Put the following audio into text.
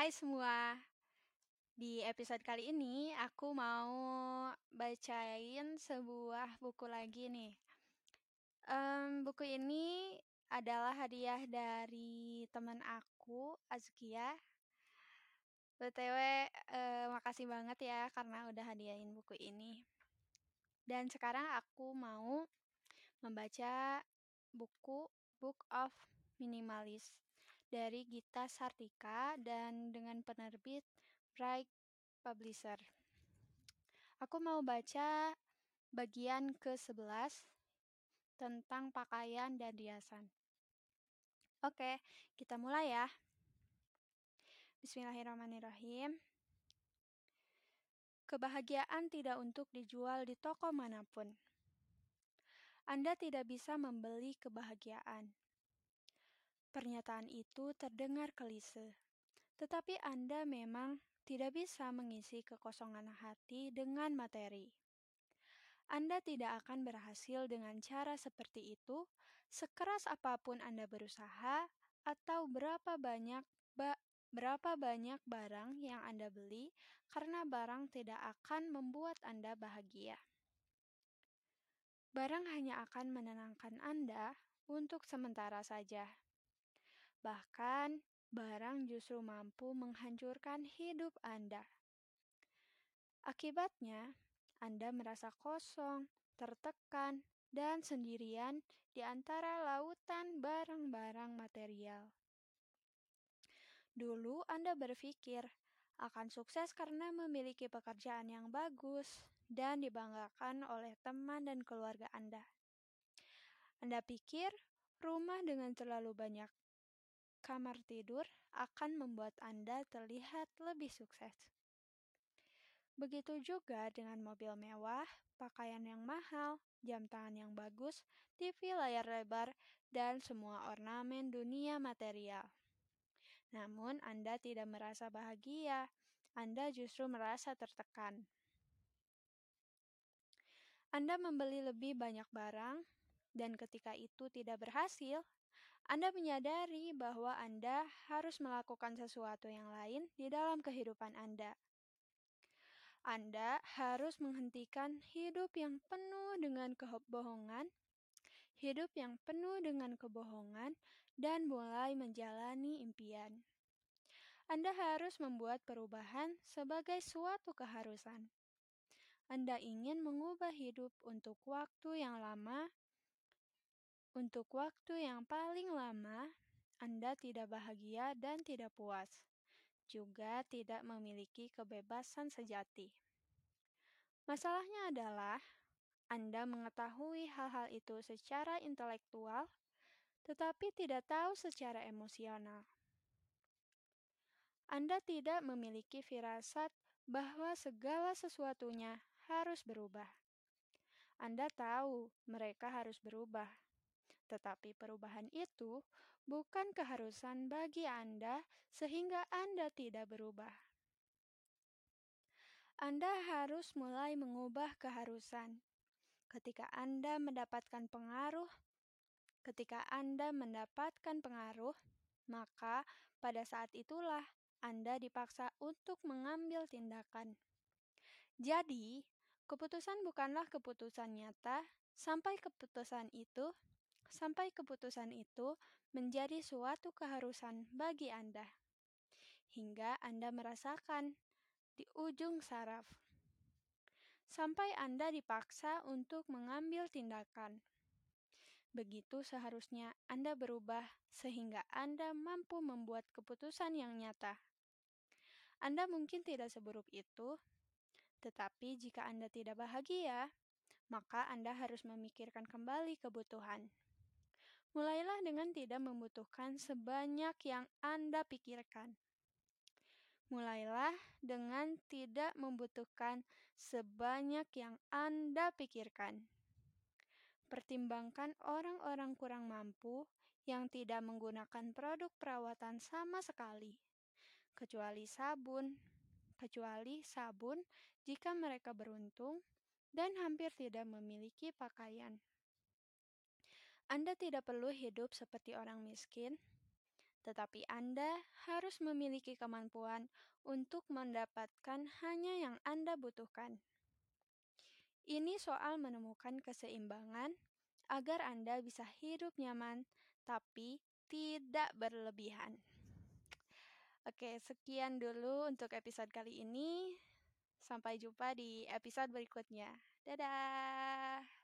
Hai semua. Di episode kali ini aku mau bacain sebuah buku lagi nih. Em, buku ini adalah hadiah dari teman aku, Azkia. BTW, eh, makasih banget ya karena udah hadiahin buku ini. Dan sekarang aku mau membaca buku Book of Minimalist dari Gita Sartika dan dengan penerbit Bright Publisher. Aku mau baca bagian ke-11 tentang pakaian dan riasan. Oke, kita mulai ya. Bismillahirrahmanirrahim. Kebahagiaan tidak untuk dijual di toko mana pun. Anda tidak bisa membeli kebahagiaan. Pernyataan itu terdengar kelise, tetapi Anda memang tidak bisa mengisi kekosongan hati dengan materi. Anda tidak akan berhasil dengan cara seperti itu, sekeras apa pun Anda berusaha, atau berapa banyak ba berapa banyak barang yang Anda beli, karena barang tidak akan membuat Anda bahagia. Barang hanya akan menenangkan Anda untuk sementara saja. Bahkan, barang justru mampu menghancurkan hidup Anda. Akibatnya, Anda merasa kosong, tertekan, dan sendirian di antara lautan barang-barang material. Dulu Anda berpikir akan sukses karena memiliki pekerjaan yang bagus dan dibanggakan oleh teman dan keluarga Anda. Anda pikir rumah dengan terlalu banyak kamar tidur akan membuat Anda terlihat lebih sukses. Begitu juga dengan mobil mewah, pakaian yang mahal, jam tangan yang bagus, TV layar lebar, dan semua ornamen dunia material. Namun, Anda tidak merasa bahagia, Anda justru merasa tertekan. Anda membeli lebih banyak barang, dan ketika itu tidak berhasil, Anda menyadari bahwa Anda harus melakukan sesuatu yang lain di dalam kehidupan Anda. Anda harus menghentikan hidup yang penuh dengan kebohongan, hidup yang penuh dengan kebohongan, dan mulai menjalani impian. Anda harus membuat perubahan sebagai suatu keharusan. Anda ingin mengubah hidup untuk waktu yang lama, untuk waktu yang paling lama, Anda tidak bahagia dan tidak puas juga tidak memiliki kebebasan sejati. Masalahnya adalah Anda mengetahui hal-hal itu secara intelektual, tetapi tidak tahu secara emosional. Anda tidak memiliki firasat bahwa segala sesuatunya harus berubah. Anda tahu mereka harus berubah, tetapi perubahan itu bukan keharusan bagi Anda, sehingga Anda tidak berubah. Anda harus mulai mengubah keharusan. Ketika Anda mendapatkan pengaruh, ketika Anda mendapatkan pengaruh, maka pada saat itulah Anda dipaksa untuk mengambil tindakan. Jadi, keputusan bukanlah keputusan nyata sampai keputusan itu sampai keputusan itu menjadi suatu keharusan bagi Anda. Hingga Anda merasakan di ujung saraf. Sampai Anda dipaksa untuk mengambil tindakan. Begitu seharusnya Anda berubah sehingga Anda mampu membuat keputusan yang nyata. Anda mungkin tidak seburuk itu, tetapi jika Anda tidak bahagia, maka Anda harus memikirkan kembali kebutuhan. Mulailah dengan tidak membutuhkan sebanyak yang Anda pikirkan. Mulailah dengan tidak membutuhkan sebanyak yang Anda pikirkan. Pertimbangkan orang-orang kurang mampu yang tidak menggunakan produk perawatan sama sekali, kecuali sabun, kecuali sabun jika mereka beruntung dan hampir tidak memiliki pakaian. Anda tidak perlu hidup seperti orang miskin, tetapi Anda harus memiliki kemampuan untuk mendapatkan hanya yang Anda butuhkan. Ini soal menemukan keseimbangan agar Anda bisa hidup nyaman tapi tidak berlebihan. Oke, sekian dulu untuk episode kali ini. Sampai jumpa di episode berikutnya. Dadah.